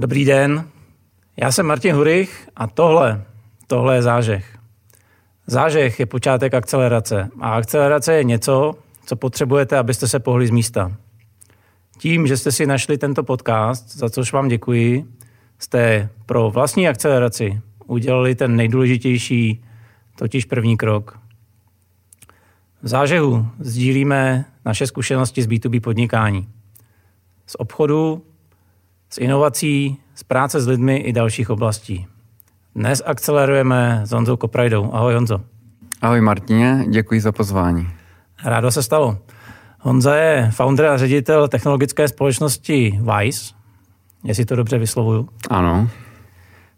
Dobrý den, já jsem Martin Hurich a tohle, tohle je zážeh. Zážeh je počátek akcelerace a akcelerace je něco, co potřebujete, abyste se pohli z místa. Tím, že jste si našli tento podcast, za což vám děkuji, jste pro vlastní akceleraci udělali ten nejdůležitější, totiž první krok. V zážehu sdílíme naše zkušenosti z B2B podnikání. Z obchodu, z inovací, z práce s lidmi i dalších oblastí. Dnes akcelerujeme s Honzou Koprajdou. Ahoj Honzo. Ahoj Martině, děkuji za pozvání. Rádo se stalo. Honza je founder a ředitel technologické společnosti Vice, jestli to dobře vyslovuju. Ano.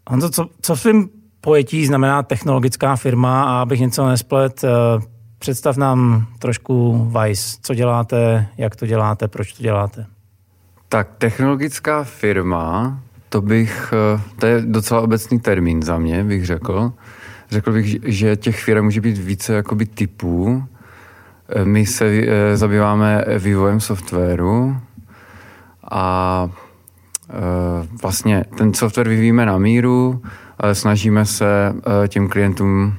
Honzo, co, co v svým pojetí znamená technologická firma a abych něco nesplet, eh, představ nám trošku Vice. Co děláte, jak to děláte, proč to děláte? Tak technologická firma, to bych, eh, to je docela obecný termín za mě, bych řekl. Řekl bych, že těch firm může být více jakoby typů. Eh, my se eh, zabýváme vývojem softwaru a vlastně ten software vyvíjíme na míru, snažíme se těm klientům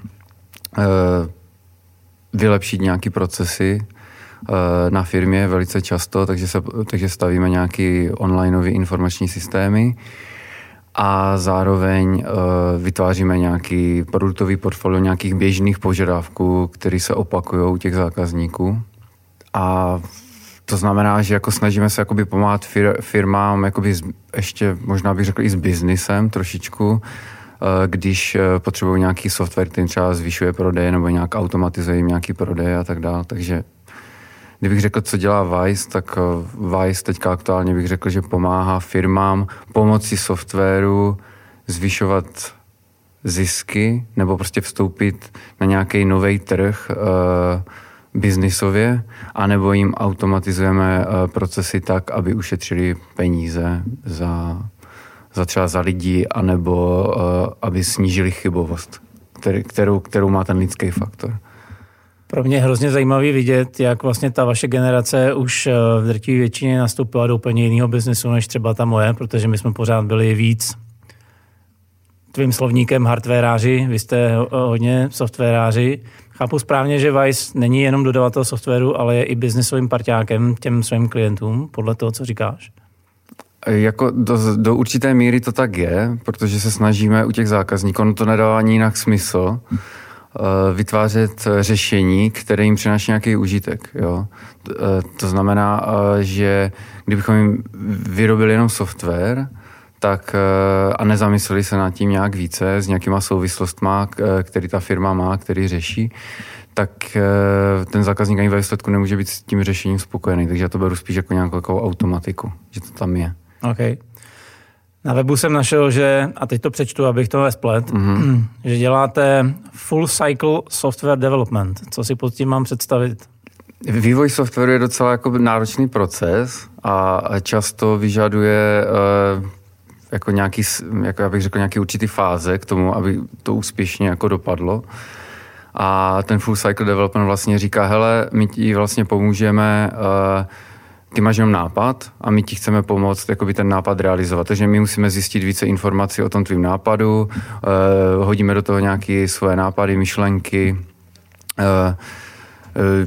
vylepšit nějaké procesy, na firmě velice často, takže, se, takže stavíme nějaké onlineové informační systémy a zároveň uh, vytváříme nějaký produktový portfolio nějakých běžných požadavků, které se opakují u těch zákazníků. A to znamená, že jako snažíme se jakoby pomáhat fir, firmám jakoby z, ještě možná bych řekl i s biznisem trošičku, uh, když potřebují nějaký software, který třeba zvyšuje prodej nebo nějak automatizuje jim nějaký prodej a tak dále. Takže Kdybych řekl, co dělá Vice, tak eh, Vice teďka aktuálně bych řekl, že pomáhá firmám pomocí softwaru zvyšovat zisky nebo prostě vstoupit na nějaký nový trh uh, biznisově, anebo jim automatizujeme uh, procesy tak, aby ušetřili peníze za, za třeba za lidi, anebo uh, aby snížili chybovost, který, kterou, kterou má ten lidský faktor. Pro mě je hrozně zajímavý vidět, jak vlastně ta vaše generace už eh, v drtivé většině nastoupila do úplně jiného biznesu, než třeba ta moje, protože my jsme pořád byli víc tvým slovníkem hardwareáři, vy jste hodně softwareáři. Chápu správně, že Vice není jenom dodavatel softwaru, ale je i biznesovým parťákem těm svým klientům, podle toho, co říkáš? Jako do, do určité míry to tak je, protože se snažíme u těch zákazníků, ono to nedává ani jinak smysl, Eh, vytvářet řešení, které jim přináší nějaký užitek. Jo? Eh, to znamená, eh, že kdybychom jim vyrobili jenom software, tak a nezamysleli se nad tím nějak více s nějakýma souvislostma, který ta firma má, který řeší, tak ten zákazník ani ve výsledku nemůže být s tím řešením spokojený. Takže já to beru spíš jako nějakou automatiku, že to tam je. Okay. Na webu jsem našel, že, a teď to přečtu, abych to nesplet, mm-hmm. že děláte full cycle software development. Co si pod tím mám představit? Vývoj softwaru je docela jako náročný proces a často vyžaduje uh, jako nějaký, jako já bych řekl, nějaký určitý fáze k tomu, aby to úspěšně jako dopadlo. A ten full cycle development vlastně říká, hele, my ti vlastně pomůžeme uh, ty máš jenom nápad a my ti chceme pomoct jakoby ten nápad realizovat. Takže my musíme zjistit více informací o tom tvým nápadu, uh, hodíme do toho nějaké svoje nápady, myšlenky, uh,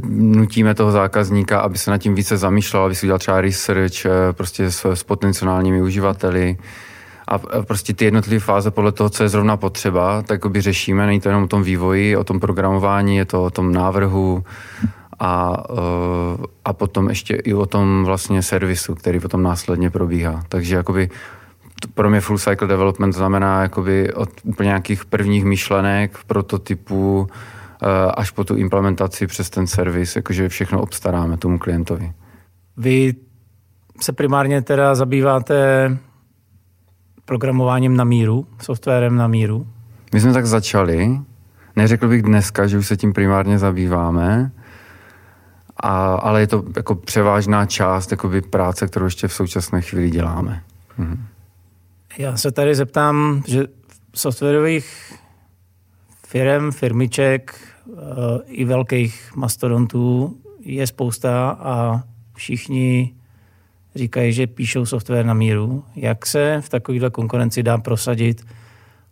nutíme toho zákazníka, aby se nad tím více zamýšlel, aby si udělal třeba research prostě s, s potenciálními uživateli a prostě ty jednotlivé fáze podle toho, co je zrovna potřeba, tak by řešíme. Není to jenom o tom vývoji, o tom programování, je to o tom návrhu, a, eh, a potom ještě i o tom vlastně servisu, který potom následně probíhá. Takže jakoby pro mě full cycle development znamená jakoby od úplně nějakých prvních myšlenek, prototypů eh, až po tu implementaci přes ten servis, jakože všechno obstaráme tomu klientovi. Vy se primárně teda zabýváte programováním na míru, softwarem na míru? My jsme tak začali. Neřekl bych dneska, že už se tím primárně zabýváme, a, ale je to jako převážná část jakoby práce, kterou ještě v současné chvíli děláme. Mhm. Já se tady zeptám, že softwarových firm, firmiček eh, i velkých mastodontů je spousta a všichni říkají, že píšou software na míru. Jak se v takovéhle konkurenci dá prosadit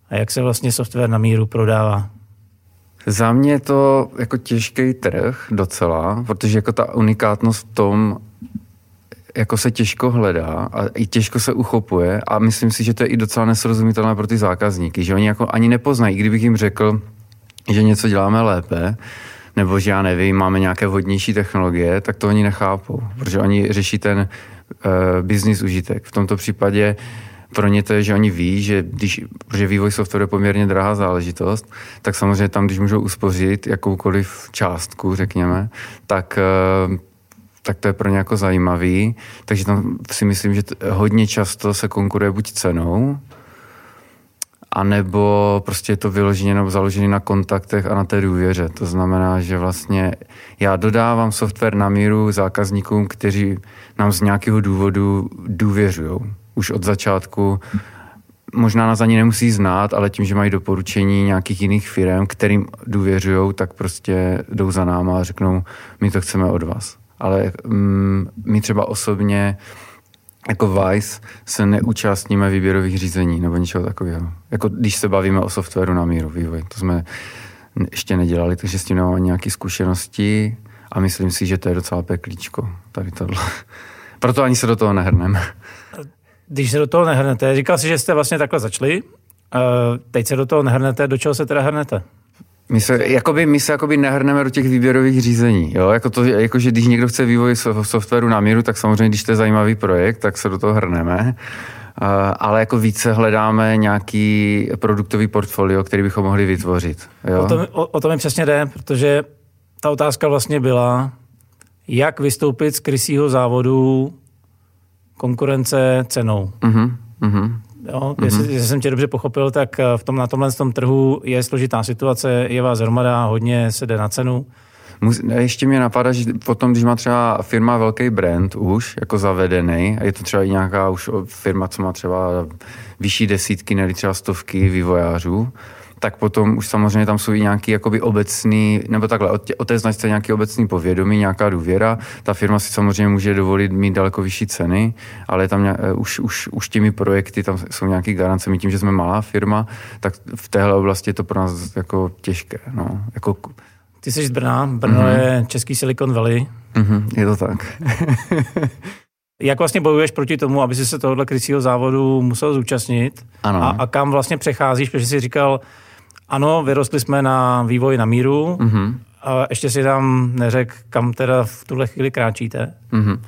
a jak se vlastně software na míru prodává? Za mě je to jako těžký trh docela, protože jako ta unikátnost v tom, jako se těžko hledá a i těžko se uchopuje a myslím si, že to je i docela nesrozumitelné pro ty zákazníky, že oni jako ani nepoznají, kdybych jim řekl, že něco děláme lépe, nebo že já nevím, máme nějaké vhodnější technologie, tak to oni nechápou, protože oni řeší ten uh, business užitek. V tomto případě pro ně to je, že oni ví, že když, protože vývoj softwaru je poměrně drahá záležitost, tak samozřejmě tam, když můžou uspořit jakoukoliv částku, řekněme, tak uh, tak to je pro ně jako zajímavý. Takže tam si myslím, že hodně často se konkuruje buď cenou, anebo prostě je to vyloženě nebo založené na kontaktech a na té důvěře. To znamená, že vlastně já dodávám software na míru zákazníkům, kteří nám z nějakého důvodu důvěřují. Už od začátku možná nás ani nemusí znát, ale tím, že mají doporučení nějakých jiných firm, kterým důvěřují, tak prostě jdou za náma a řeknou, my to chceme od vás. Ale mm, my třeba osobně jako Vice se neúčastníme výběrových řízení nebo ničeho takového. Jako když se bavíme o softwaru na míru vývoj. To jsme ještě nedělali, takže s tím nemáme nějaké zkušenosti a myslím si, že to je docela peklíčko, tady tohle. Proto ani se do toho nehrneme. Když se do toho nehrnete, říkal si, že jste vlastně takhle začali, teď se do toho nehrnete, do čeho se teda hrnete? My se, jakoby, my se jakoby nehrneme do těch výběrových řízení. Jo? Jako to, jako, že když někdo chce vývoj softwaru na míru, tak samozřejmě, když to je zajímavý projekt, tak se do toho hrneme. Uh, ale jako více hledáme nějaký produktový portfolio, který bychom mohli vytvořit. Jo? O, tom, o, o tom mi přesně jde, protože ta otázka vlastně byla, jak vystoupit z krysího závodu konkurence cenou. Uh-huh, uh-huh. Jo, mm-hmm. jestli, jestli jsem tě dobře pochopil, tak eh, v tom, na tomhle tom trhu je složitá situace, je vás hromada, hodně se jde na cenu. Ještě mě napadá, že potom, když má třeba firma velký brand už, jako zavedený, a je to třeba i nějaká už firma, co má třeba vyšší desítky, nebo třeba stovky vývojářů, tak potom už samozřejmě tam jsou i nějaký jakoby obecný, nebo takhle, o, tě, o té značce nějaký obecný povědomí, nějaká důvěra. Ta firma si samozřejmě může dovolit mít daleko vyšší ceny, ale tam nějak, už, už, už těmi projekty, tam jsou nějaké garance. My tím, že jsme malá firma, tak v téhle oblasti je to pro nás jako těžké. No. Jako... Ty jsi z Brna, Brno mm-hmm. je český Silicon Valley. Mm-hmm, je to tak. Jak vlastně bojuješ proti tomu, aby si se tohohle krycího závodu musel zúčastnit? Ano. A, a kam vlastně přecházíš, protože jsi říkal, ano, vyrostli jsme na vývoj na míru. Mm-hmm. A ještě si tam neřekl, kam teda v tuhle chvíli kráčíte. Mm-hmm.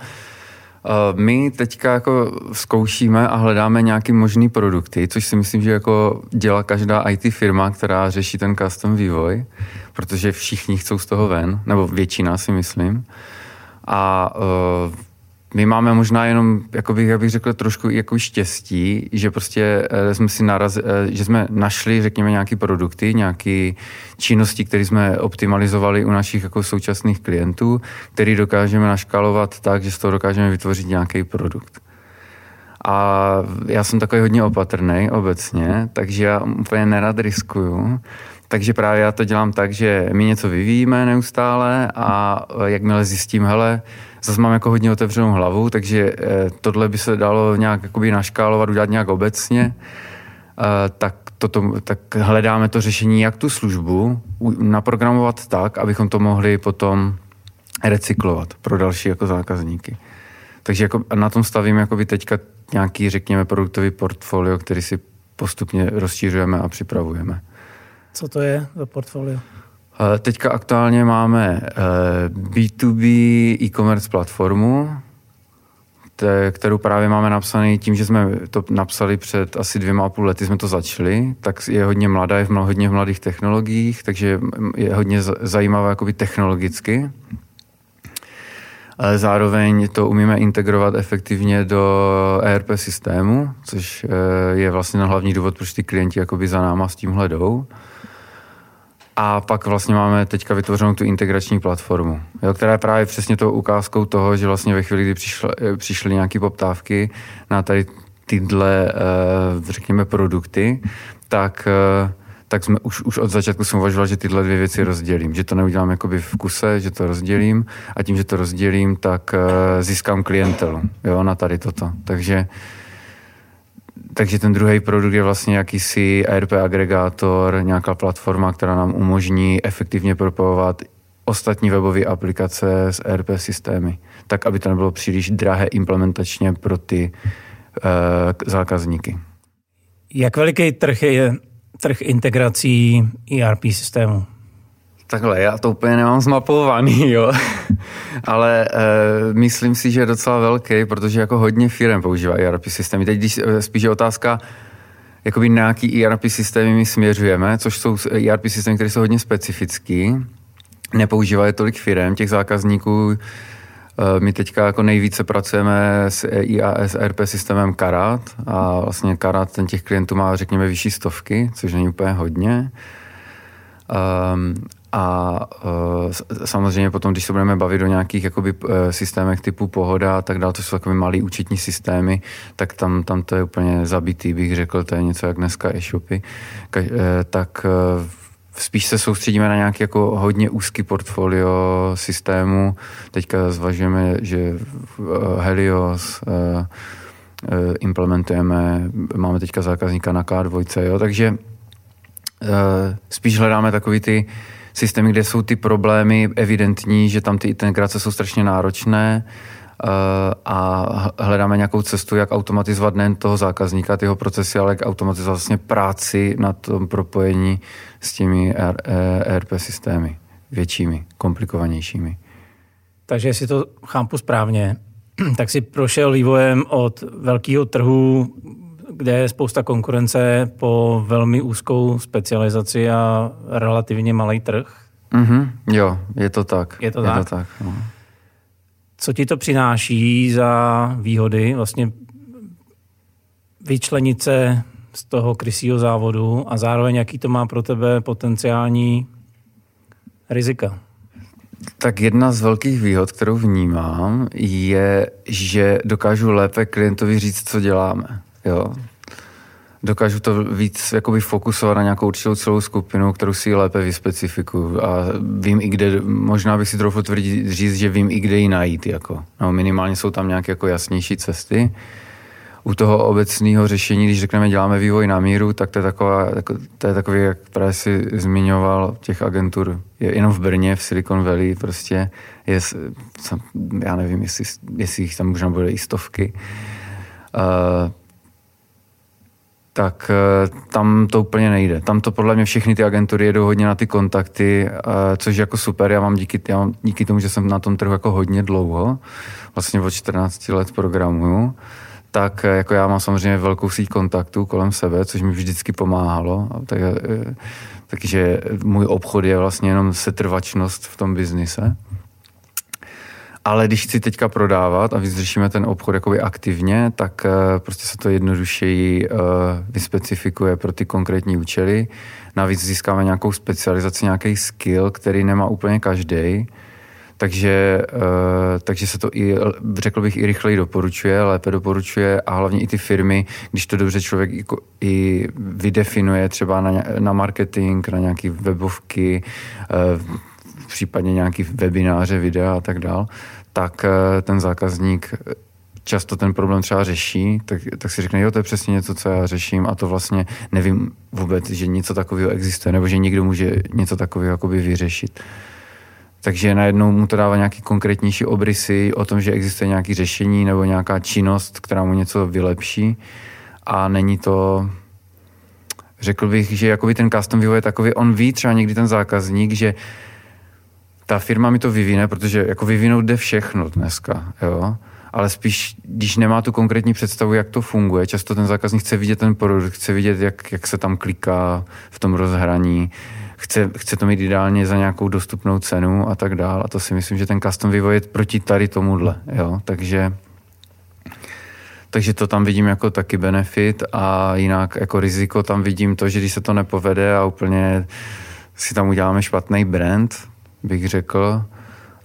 My teďka jako zkoušíme a hledáme nějaký možný produkty, což si myslím, že jako dělá každá IT firma, která řeší ten custom vývoj, protože všichni chcou z toho ven, nebo většina si myslím. A uh, my máme možná jenom, jako bych, jak bych řekl, trošku jako štěstí, že prostě eh, jsme si naraz, eh, že jsme našli, řekněme, nějaké produkty, nějaké činnosti, které jsme optimalizovali u našich jako současných klientů, který dokážeme naškalovat tak, že z toho dokážeme vytvořit nějaký produkt. A já jsem takový hodně opatrný obecně, takže já úplně nerad riskuju. Takže právě já to dělám tak, že my něco vyvíjíme neustále a jakmile zjistím, hele, zase mám jako hodně otevřenou hlavu, takže eh, tohle by se dalo nějak jakoby naškálovat, udělat nějak obecně, eh, tak, toto, tak hledáme to řešení, jak tu službu naprogramovat tak, abychom to mohli potom recyklovat pro další jako zákazníky. Takže jako na tom stavím jakoby teďka nějaký, řekněme, produktový portfolio, který si postupně rozšířujeme a připravujeme. Co to je za portfolio? Teďka aktuálně máme B2B eh, e-commerce platformu, kterou právě máme napsaný tím, že jsme to napsali před asi dvěma a půl lety, jsme to začali, tak je hodně mladá, je v hodně v mladých technologiích, takže je hodně zajímavá jakoby technologicky. Ale zároveň to umíme integrovat efektivně do ERP systému, což eh, je vlastně na hlavní důvod, proč ty klienti jakoby za náma s tím hledou. A pak vlastně máme teďka vytvořenou tu integrační platformu, jo, která je právě přesně tou ukázkou toho, že vlastně ve chvíli, kdy přišla, eh, přišly nějaké poptávky na tady tyhle, eh, řekněme, produkty, tak, eh, tak jsme už, už od začátku jsem uvažoval, že tyhle dvě věci rozdělím. Že to neudělám jakoby v kuse, že to rozdělím a tím, že to rozdělím, tak získám klientelu jo, na tady toto. Takže takže ten druhý produkt je vlastně jakýsi ERP agregátor, nějaká platforma, která nám umožní efektivně propojovat ostatní webové aplikace s ERP systémy, tak aby to nebylo příliš drahé implementačně pro ty uh, zákazníky. Jak veliký trh je trh integrací ERP systému? Takhle, já to úplně nemám zmapovaný, jo. Ale e, myslím si, že je docela velký, protože jako hodně firm používá ERP systémy. Teď když eh, spíš je otázka, jakoby na jaký ERP systémy my směřujeme, což jsou ERP systémy, které jsou hodně specifický. Nepoužívají tolik firm, těch zákazníků. E, my teďka jako nejvíce pracujeme s IAS ERP systémem Karat a vlastně Karat ten těch klientů má, řekněme, vyšší stovky, což není úplně hodně. Um, a uh, samozřejmě potom, když se budeme bavit o nějakých jakoby, uh, systémech typu pohoda a tak dále, to jsou takové malý účetní systémy, tak tam, tam to je úplně zabitý, bych řekl, to je něco jak dneska e-shopy. Ka, uh, tak uh, spíš se soustředíme na nějaký jako hodně úzký portfolio systému. Teďka zvažujeme, že uh, Helios uh, implementujeme, máme teďka zákazníka na K2, jo, takže spíš hledáme takový ty systémy, kde jsou ty problémy evidentní, že tam ty integrace jsou strašně náročné eh, a hledáme nějakou cestu, jak automatizovat nejen toho zákazníka, ty jeho procesy, ale jak automatizovat vlastně práci na tom propojení s těmi ERP systémy většími, komplikovanějšími. Takže jestli to chápu správně, tak si prošel vývojem od velkého trhu, kde je spousta konkurence po velmi úzkou specializaci a relativně malý trh. Mm-hmm, jo, je to tak. Je to je tak? To tak no. Co ti to přináší za výhody? Vlastně vyčlenit se z toho krysího závodu a zároveň jaký to má pro tebe potenciální rizika? Tak jedna z velkých výhod, kterou vnímám, je, že dokážu lépe klientovi říct, co děláme. Jo? Dokážu to víc jakoby fokusovat na nějakou určitou celou skupinu, kterou si lépe vyspecifikuju a vím i kde, možná bych si trochu tvrdit, říct, že vím i kde ji najít. Jako. No, minimálně jsou tam nějaké jako jasnější cesty. U toho obecného řešení, když řekneme, děláme vývoj na míru, tak to je, taková, to je takový, jak právě si zmiňoval, těch agentur. Je jenom v Brně, v Silicon Valley prostě je, já nevím, jestli, jestli jich tam možná bude i stovky. Uh, tak eh, tam to úplně nejde. Tam to podle mě všechny ty agentury jedou hodně na ty kontakty, eh, což je jako super. Já mám díky, já mám díky tomu, že jsem na tom trhu jako hodně dlouho, vlastně od 14 let programuju, tak eh, jako já mám samozřejmě velkou síť kontaktů kolem sebe, což mi vždycky pomáhalo. Tak, takže můj obchod je vlastně jenom setrvačnost v tom biznise. Ale když chci teďka prodávat a vyzřešíme ten obchod jakoby aktivně, tak uh, prostě se to jednodušeji uh, vyspecifikuje pro ty konkrétní účely. Navíc získáme nějakou specializaci, nějaký skill, který nemá úplně každý. Takže, uh, takže se to i, řekl bych, i rychleji doporučuje, lépe doporučuje a hlavně i ty firmy, když to dobře člověk i, i vydefinuje třeba na, na marketing, na nějaké webovky, případně nějaký webináře, videa a tak dál, tak eh, ten zákazník často ten problém třeba řeší, tak, tak si řekne, jo, to je přesně něco, co já řeším a to vlastně nevím vůbec, že něco takového existuje, nebo že někdo může něco takového jakoby vyřešit. Takže najednou mu to dává nějaký konkrétnější obrysy o tom, že existuje nějaké řešení nebo nějaká činnost, která mu něco vylepší a není to, řekl bych, že jakoby ten custom vývoj je takový, on ví třeba někdy ten zákazník, že ta firma mi to vyvine, protože jako vyvinout jde všechno dneska, jo. Ale spíš, když nemá tu konkrétní představu, jak to funguje, často ten zákazník chce vidět ten produkt, chce vidět, jak, jak se tam kliká v tom rozhraní, chce, chce to mít ideálně za nějakou dostupnou cenu a tak dále. A to si myslím, že ten custom vývoj je proti tady tomuhle, jo. Takže takže to tam vidím jako taky benefit a jinak jako riziko tam vidím to, že když se to nepovede a úplně si tam uděláme špatný brand, bych řekl,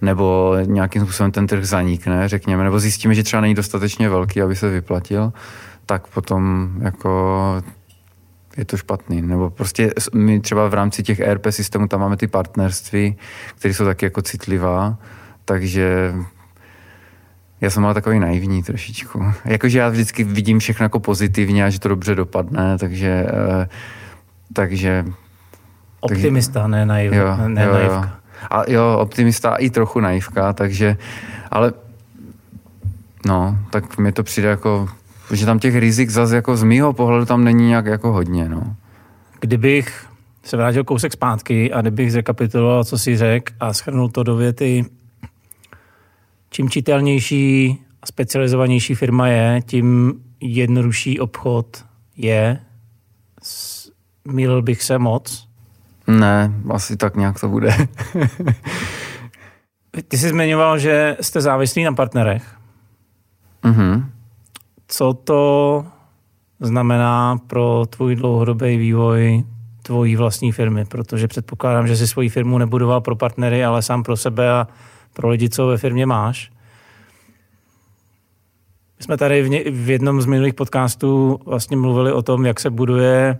nebo nějakým způsobem ten trh zanikne, řekněme, nebo zjistíme, že třeba není dostatečně velký, aby se vyplatil, tak potom jako je to špatný. Nebo prostě my třeba v rámci těch ERP systémů tam máme ty partnerství, které jsou taky jako citlivá, takže já jsem ale takový naivní trošičku. Jakože já vždycky vidím všechno jako pozitivně a že to dobře dopadne, takže eh, takže Optimista, takže, ne, naiv, jo, ne jo, naivka. Jo. A jo, optimista i trochu naivka, takže, ale no, tak mi to přijde jako, že tam těch rizik zase jako z mýho pohledu tam není nějak jako hodně, no. Kdybych se vrátil kousek zpátky a kdybych zrekapituloval, co si řekl a schrnul to do věty, čím čitelnější a specializovanější firma je, tím jednodušší obchod je. Mýlil bych se moc. Ne, asi tak nějak to bude. Ty jsi zmiňoval, že jste závislí na partnerech. Mm-hmm. Co to znamená pro tvůj dlouhodobý vývoj tvojí vlastní firmy? Protože předpokládám, že si svoji firmu nebudoval pro partnery, ale sám pro sebe a pro lidi, co ve firmě máš. My jsme tady v, ně, v jednom z minulých podcastů vlastně mluvili o tom, jak se buduje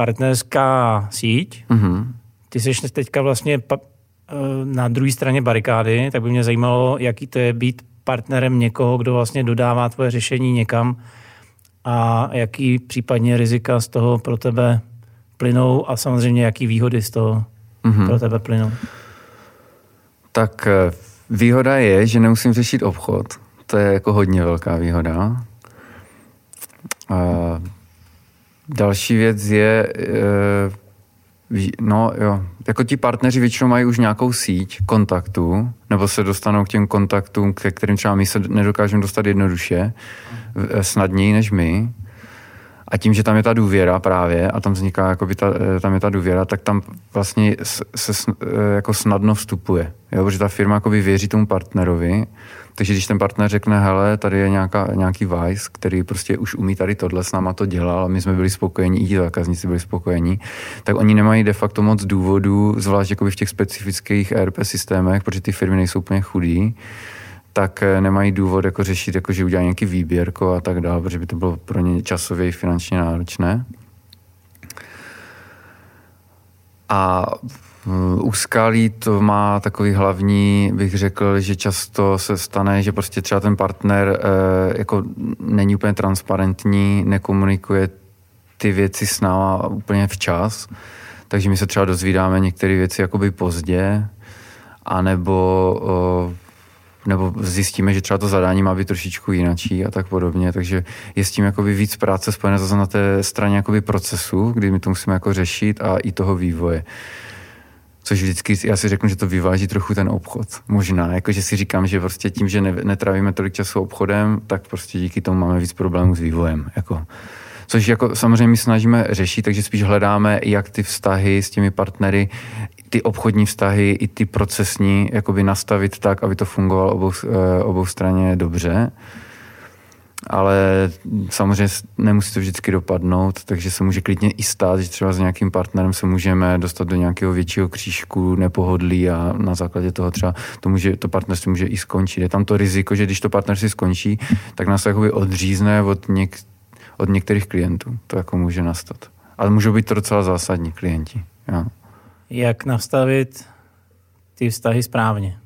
partnerská síť. Mm-hmm. Ty jsi teďka vlastně pa, eh, na druhé straně barikády, tak by mě zajímalo, jaký to je být partnerem někoho, kdo vlastně dodává tvoje řešení někam a jaký případně rizika z toho pro tebe plynou a samozřejmě jaký výhody z toho mm-hmm. pro tebe plynou. Tak eh, výhoda je, že nemusím řešit obchod. To je jako hodně velká výhoda. A Další věc je, eh, no jo, jako ti partneři většinou mají už nějakou síť kontaktů, nebo se dostanou k těm kontaktům, ke kterým třeba my se nedokážeme dostat jednoduše, eh, snadněji než my. A tím, že tam je ta důvěra právě a tam vzniká, jakoby ta, eh, tam je ta důvěra, tak tam vlastně se, se jako snadno vstupuje. Jo? Protože ta firma jakoby věří tomu partnerovi takže když ten partner řekne, hele, tady je nějaká, nějaký Vice, který prostě už umí tady tohle, s náma to dělal my jsme byli spokojení, i ti zákazníci byli spokojení, tak oni nemají de facto moc důvodů, zvlášť jakoby v těch specifických ERP systémech, protože ty firmy nejsou úplně chudí, tak eh, nemají důvod jako řešit, jako že udělají nějaký výběrko a tak dále, protože by to bylo pro ně časově i finančně náročné. A u skalí to má takový hlavní, bych řekl, že často se stane, že prostě třeba ten partner eh, jako není úplně transparentní, nekomunikuje ty věci s náma úplně včas, takže my se třeba dozvídáme některé věci jakoby pozdě, anebo nebo zjistíme, že třeba to zadání má být trošičku jinačí a tak podobně, takže je s tím jakoby víc práce spojené zase na té straně jakoby procesu, kdy my to musíme jako řešit a i toho vývoje. Což vždycky, já si řeknu, že to vyváží trochu ten obchod. Možná, jakože si říkám, že prostě tím, že ne, netravíme tolik času obchodem, tak prostě díky tomu máme víc problémů s vývojem. Jako. Což jako samozřejmě my snažíme řešit, takže spíš hledáme, jak ty vztahy s těmi partnery, ty obchodní vztahy, i ty procesní, jakoby nastavit tak, aby to fungovalo obou, eh, obou straně dobře ale samozřejmě nemusí to vždycky dopadnout, takže se může klidně i stát, že třeba s nějakým partnerem se můžeme dostat do nějakého většího křížku, nepohodlí a na základě toho třeba to, může, to partnerství může i skončit. Je tam to riziko, že když to partnerství skončí, tak nás to odřízne od, něk, od některých klientů. To jako může nastat. Ale můžou být to docela zásadní klienti. Jo. Jak nastavit ty vztahy správně?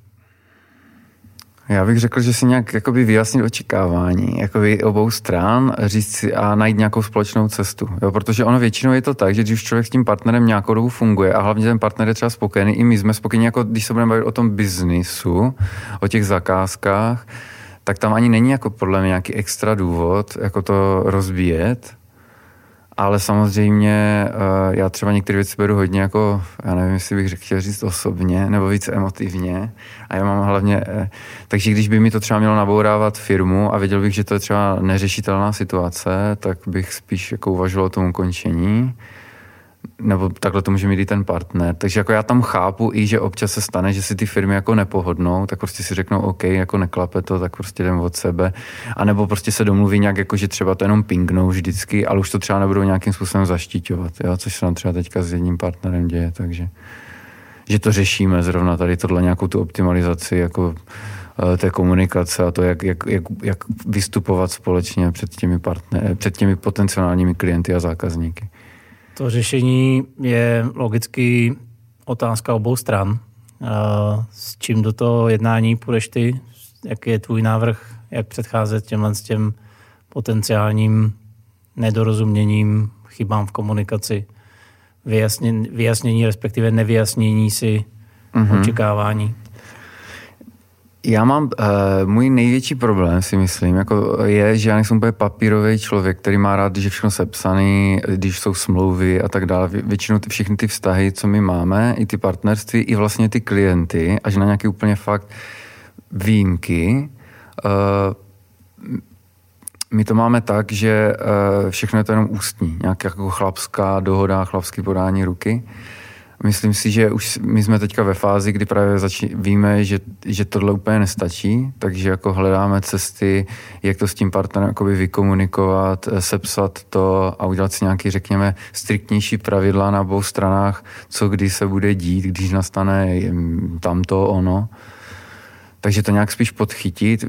Já bych řekl, že si nějak jakoby vyjasnit očekávání jakoby obou stran, říct si a najít nějakou společnou cestu. Jo, protože ono většinou je to tak, že když člověk s tím partnerem nějakou dobu funguje a hlavně ten partner je třeba spokojený, i my jsme spokojení, jako když se budeme bavit o tom biznisu, o těch zakázkách, tak tam ani není jako podle mě nějaký extra důvod, jako to rozbíjet, ale samozřejmě uh, já třeba některé věci beru hodně jako, já nevím, jestli bych chtěl říct osobně, nebo víc emotivně. A já mám hlavně, uh, takže když by mi to třeba mělo nabourávat firmu a věděl bych, že to je třeba neřešitelná situace, tak bych spíš jako uvažoval o tom ukončení nebo takhle to může mít i ten partner. Takže jako já tam chápu i, že občas se stane, že si ty firmy jako nepohodnou, tak prostě si řeknou, OK, jako neklape to, tak prostě jdem od sebe. A nebo prostě se domluví nějak, jako, že třeba to jenom pingnou vždycky, ale už to třeba nebudou nějakým způsobem zaštiťovat, jo? což se nám třeba teďka s jedním partnerem děje, takže že to řešíme zrovna tady tohle nějakou tu optimalizaci jako eh, té komunikace a to, jak, jak, jak, jak vystupovat společně před těmi, partner, před těmi potenciálními klienty a zákazníky. To řešení je logicky otázka obou stran. S čím do toho jednání půjdeš ty? Jaký je tvůj návrh, jak předcházet těmhle s těm potenciálním nedorozuměním, chybám v komunikaci, vyjasnění, vyjasnění respektive nevyjasnění si mm-hmm. očekávání? Já mám, uh, můj největší problém si myslím, jako je, že já nejsem úplně papírový člověk, který má rád, že všechno sepsaný, když jsou smlouvy a tak dále. Většinou ty, všechny ty vztahy, co my máme, i ty partnerství, i vlastně ty klienty, až na nějaký úplně fakt výjimky, uh, my to máme tak, že uh, všechno je to jenom ústní, nějaká jako chlapská dohoda, chlapský podání ruky. Uh, Myslím si, že už my jsme teďka ve fázi, kdy právě začí, víme, že, že tohle úplně nestačí, takže jako hledáme cesty, jak to s tím partnerem jakoby vykomunikovat, eh, sepsat to a udělat si nějaký, řekněme, striktnější pravidla na obou stranách, co kdy se bude dít, když nastane tamto, ono. Takže to nějak spíš podchytit eh,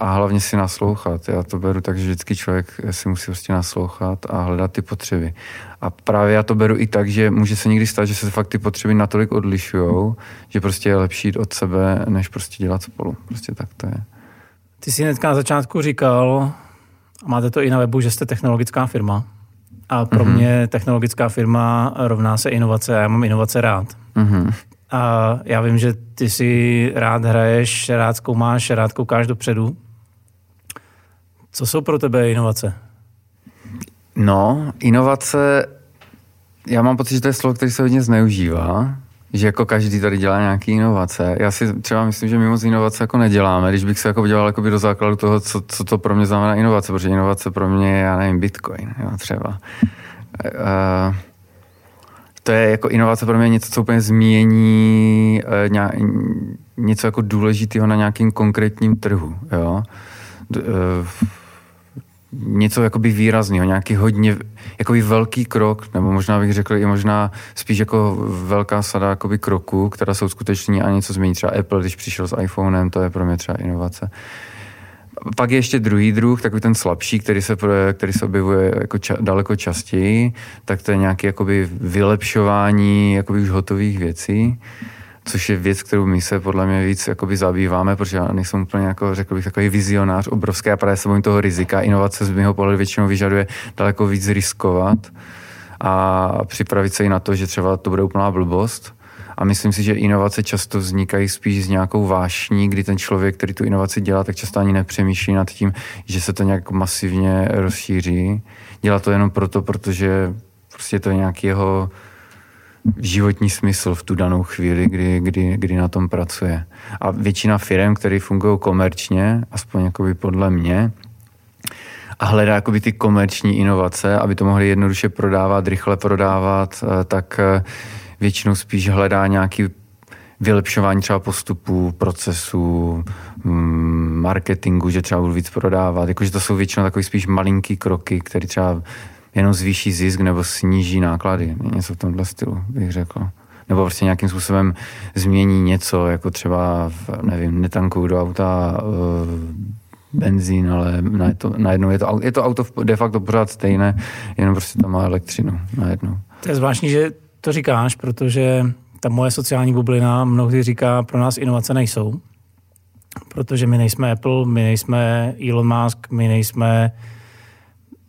a hlavně si naslouchat. Já to beru tak, že vždycky člověk si musí prostě naslouchat a hledat ty potřeby. A právě já to beru i tak, že může se někdy stát, že se fakt ty potřeby natolik odlišují, že prostě je lepší jít od sebe, než prostě dělat spolu. Prostě tak to je. Ty jsi hnedka na začátku říkal, a máte to i na webu, že jste technologická firma. A pro mm-hmm. mě technologická firma rovná se inovace a já mám inovace rád. Mm-hmm. A já vím, že ty si rád hraješ, rád zkoumáš, rád koukáš dopředu. Co jsou pro tebe inovace? No, inovace, já mám pocit, že to je slovo, který se hodně zneužívá, že jako každý tady dělá nějaký inovace. Já si třeba myslím, že my moc inovace jako neděláme, když bych se jako dělal jako do základu toho, co, co to pro mě znamená inovace, protože inovace pro mě je, já nevím, bitcoin, jo, třeba. Uh, to je jako inovace pro mě něco, co úplně změní ně, něco jako důležitého na nějakým konkrétním trhu. Jo? Uh, něco jakoby výrazného, nějaký hodně jakoby velký krok, nebo možná bych řekl i možná spíš jako velká sada jakoby kroků, která jsou skuteční a něco změní. Třeba Apple, když přišel s iPhonem, to je pro mě třeba inovace. Pak je ještě druhý druh, takový ten slabší, který se, který se objevuje jako ča, daleko častěji, tak to je nějaké jakoby vylepšování jakoby už hotových věcí což je věc, kterou my se podle mě víc jakoby zabýváme, protože já nejsem úplně jako, řekl bych, takový vizionář obrovský a právě se bojím toho rizika. Inovace z mého pohledu většinou vyžaduje daleko víc riskovat a připravit se i na to, že třeba to bude úplná blbost. A myslím si, že inovace často vznikají spíš s nějakou vášní, kdy ten člověk, který tu inovaci dělá, tak často ani nepřemýšlí nad tím, že se to nějak masivně rozšíří. Dělá to jenom proto, protože prostě to je nějaký jeho životní smysl v tu danou chvíli, kdy, kdy, kdy na tom pracuje. A většina firm, které fungují komerčně, aspoň jakoby podle mě, a hledá jakoby ty komerční inovace, aby to mohli jednoduše prodávat, rychle prodávat, eh, tak eh, většinou spíš hledá nějaký vylepšování třeba postupů, procesů, mm, marketingu, že třeba budu víc prodávat. Jakože to jsou většinou takové spíš malinký kroky, které třeba jenom zvýší zisk nebo sníží náklady. Něco v tomhle stylu, bych řekl. Nebo prostě nějakým způsobem změní něco, jako třeba, nevím, netankuju do auta uh, benzín, ale najednou je to, je to auto de facto pořád stejné, jenom prostě tam má elektřinu najednou. To je zvláštní, že to říkáš, protože ta moje sociální bublina mnohdy říká, pro nás inovace nejsou. Protože my nejsme Apple, my nejsme Elon Musk, my nejsme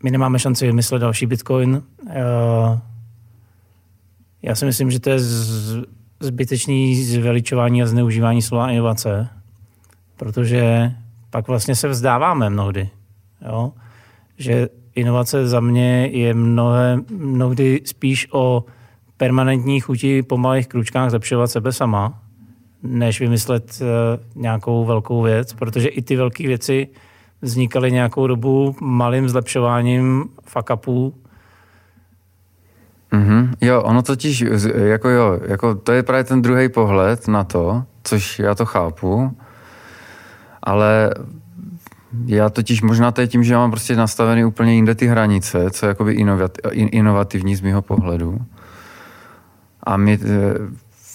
my nemáme šanci vymyslet další Bitcoin. Eh, já si myslím, že to je zbytečný zveličování a zneužívání slova inovace, protože pak vlastně se vzdáváme mnohdy. Jo? Že inovace za mě je mnohé, mnohdy spíš o permanentní chuti po malých kručkách zlepšovat sebe sama, než vymyslet uh, nějakou velkou věc, protože i ty velké věci vznikaly nějakou dobu malým zlepšováním fuck upů. Mm-hmm. Jo, ono totiž, jako jo, jako to je právě ten druhý pohled na to, což já to chápu, ale já totiž možná to je tím, že mám prostě nastavený úplně jinde ty hranice, co je jakoby inovativní z mého pohledu. A my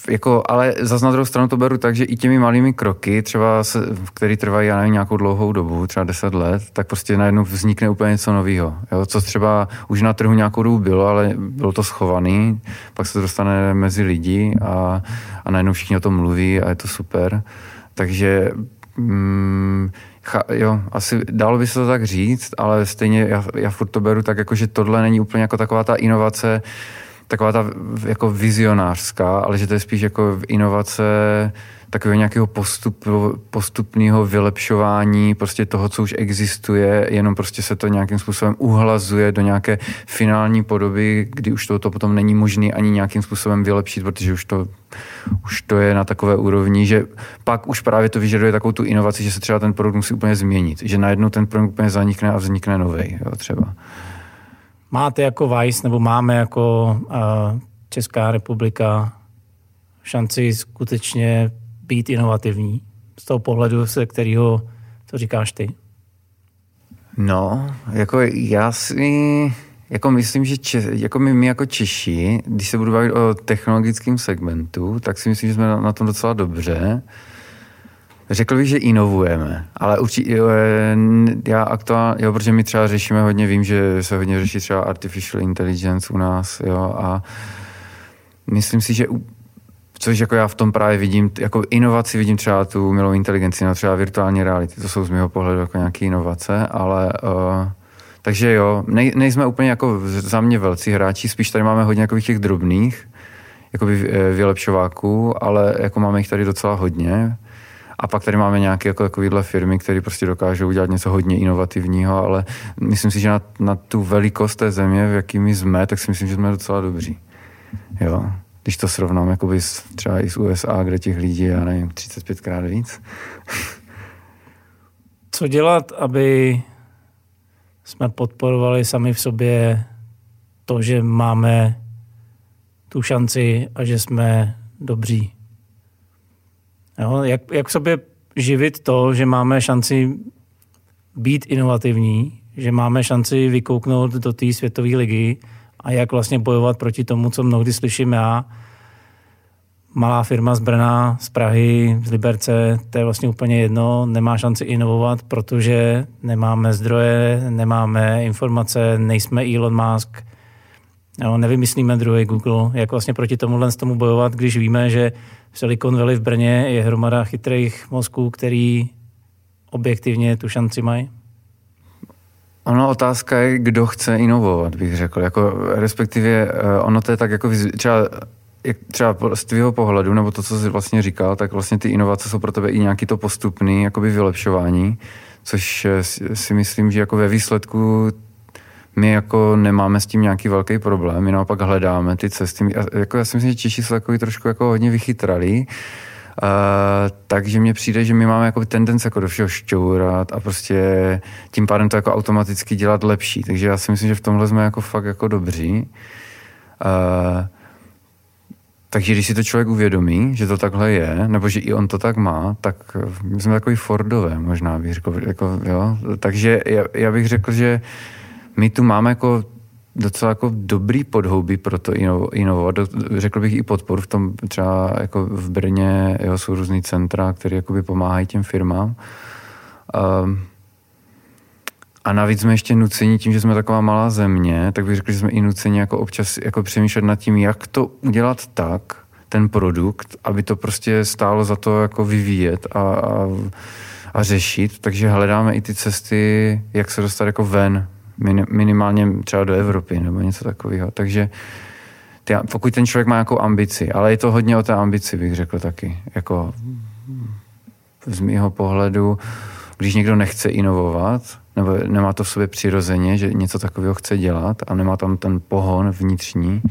jako, ale za na druhou stranu to beru tak, že i těmi malými kroky, třeba se, který trvají, já nevím, nějakou dlouhou dobu, třeba 10 let, tak prostě najednou vznikne úplně něco nového. Co třeba už na trhu nějakou dobu bylo, ale bylo to schovaný, pak se to dostane mezi lidi a, a najednou všichni o tom mluví a je to super. Takže mm, Cha, jo, asi dalo by se to tak říct, ale stejně já, já furt to beru tak, jako, že tohle není úplně jako taková ta inovace, taková ta jako vizionářská, ale že to je spíš jako inovace takového nějakého postup, postupného vylepšování prostě toho, co už existuje, jenom prostě se to nějakým způsobem uhlazuje do nějaké finální podoby, kdy už to, to potom není možné ani nějakým způsobem vylepšit, protože už to, už to je na takové úrovni, že pak už právě to vyžaduje takovou tu inovaci, že se třeba ten produkt musí úplně změnit, že najednou ten produkt úplně zanikne a vznikne nový, třeba. Máte jako Vice, nebo máme jako uh, Česká republika šanci skutečně být inovativní z toho pohledu, se kterého to říkáš ty? No, jako já si jako myslím, že če, jako my, my jako Češi, když se budu bavit o technologickém segmentu, tak si myslím, že jsme na, na tom docela dobře. Řekl bych, že inovujeme, ale určitě, já aktuálně, jo, protože my třeba řešíme hodně, vím, že se hodně řeší třeba artificial intelligence u nás, jo, a myslím si, že Což jako já v tom právě vidím, jako inovaci vidím třeba tu umělou inteligenci, no třeba virtuální reality, to jsou z mého pohledu jako nějaké inovace, ale uh, takže jo, nej, nejsme úplně jako za mě velcí hráči, spíš tady máme hodně jako těch drobných, jakoby eh, vylepšováků, ale jako máme jich tady docela hodně. A pak tady máme nějaké jako takovéhle firmy, které prostě dokážou udělat něco hodně inovativního, ale myslím si, že na, na tu velikost té země, v jakými jsme, tak si myslím, že jsme docela dobří. Jo když to srovnám jakoby s, třeba i s USA, kde těch lidí je, já nevím, 35 krát víc. Co dělat, aby jsme podporovali sami v sobě to, že máme tu šanci a že jsme dobří? Jo, jak, jak v sobě živit to, že máme šanci být inovativní, že máme šanci vykouknout do té světové ligy, a jak vlastně bojovat proti tomu, co mnohdy slyším já. Malá firma z Brna, z Prahy, z Liberce, to je vlastně úplně jedno, nemá šanci inovovat, protože nemáme zdroje, nemáme informace, nejsme Elon Musk, jo, nevymyslíme druhý Google, jak vlastně proti tomuhle z tomu bojovat, když víme, že Silicon Valley v Brně je hromada chytrých mozků, který objektivně tu šanci mají? Ono otázka je, kdo chce inovovat, bych řekl. Jako, respektive eh, ono to je tak jako třeba třeba z tvého pohledu, nebo to, co jsi vlastně říkal, tak vlastně ty inovace jsou pro tebe i nějaký to postupný jakoby vylepšování, což eh, si myslím, že jako ve výsledku my jako nemáme s tím nějaký velký problém, my naopak hledáme ty cesty. Jako já si myslím, že Češi jsou takový trošku jako hodně vychytralí, Uh, takže mně přijde, že my máme jako tendence jako do všeho šťourat a prostě tím pádem to jako automaticky dělat lepší. Takže já si myslím, že v tomhle jsme jako fakt jako dobří. Uh, takže když si to člověk uvědomí, že to takhle je, nebo že i on to tak má, tak my jsme takový Fordové, možná bych řekl. Jako, jo? Takže já, já bych řekl, že my tu máme jako docela jako dobrý podhouby pro to inovovat. Řekl bych i podporu v tom třeba jako v Brně jo, jsou různý centra, které jakoby pomáhají těm firmám. Um, a navíc jsme ještě nuceni tím, že jsme taková malá země, tak bych řekl, že jsme i nuceni jako občas jako přemýšlet nad tím, jak to udělat tak, ten produkt, aby to prostě stálo za to jako vyvíjet a, a, a řešit. Takže hledáme i ty cesty, jak se dostat jako ven minimálně třeba do Evropy nebo něco takového. Takže ty, pokud ten člověk má nějakou ambici, ale je to hodně o té ambici, bych řekl taky. Jako z mého pohledu, když někdo nechce inovovat, nebo nemá to v sobě přirozeně, že něco takového chce dělat a nemá tam ten pohon vnitřní,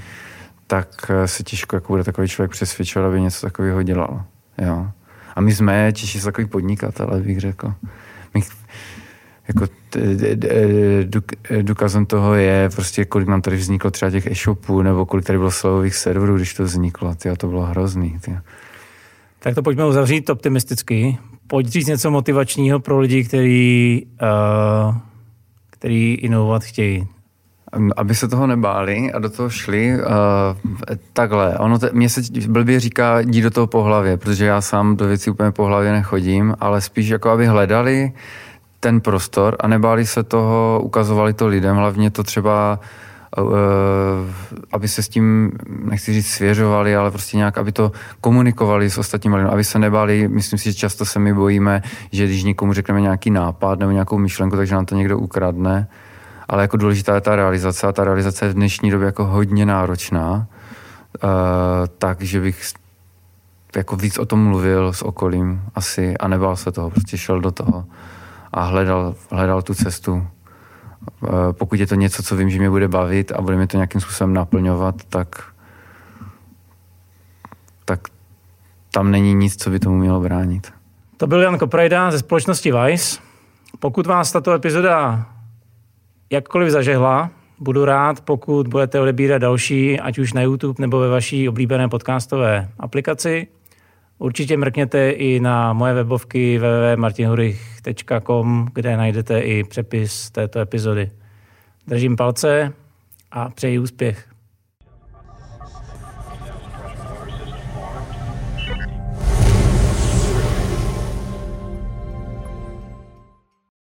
tak se těžko jako bude takový člověk přesvědčovat, aby něco takového dělal. Jo. A my jsme Češi takový podnikatelé, bych řekl. Jako důkazem toho je prostě, kolik nám tady vzniklo třeba těch e-shopů, nebo kolik tady bylo slovových serverů, když to vzniklo. Tyjo, to bylo hrozný. Tyjo. Tak to pojďme uzavřít optimisticky. Pojď říct něco motivačního pro lidi, který, uh, který inovovat chtějí. aby se toho nebáli a do toho šli. Uh, takhle, ono te, mě se blbě říká jdi do toho po hlavě, protože já sám do věcí úplně po hlavě nechodím, ale spíš jako aby hledali ten prostor a nebáli se toho, ukazovali to lidem, hlavně to třeba uh, aby se s tím, nechci říct svěřovali, ale prostě nějak, aby to komunikovali s ostatními lidmi, aby se nebáli, myslím si, že často se my bojíme, že když někomu řekneme nějaký nápad nebo nějakou myšlenku, takže nám to někdo ukradne, ale jako důležitá je ta realizace a ta realizace je v dnešní době jako hodně náročná, uh, takže bych jako víc o tom mluvil s okolím asi a nebál se toho, prostě šel do toho a hledal, hledal tu cestu. Uh, pokud je to něco, co vím, že mě bude bavit a bude mě to nějakým způsobem naplňovat, tak tak tam není nic, co by tomu mělo bránit. To byl Jan Koprajda ze společnosti Vice. Pokud vás tato epizoda jakkoliv zažehla. Budu rád, pokud budete odebírat další, ať už na YouTube nebo ve vaší oblíbené podcastové aplikaci. Určitě mrkněte i na moje webovky www.martinhurich.com, kde najdete i přepis této epizody. Držím palce a přeji úspěch.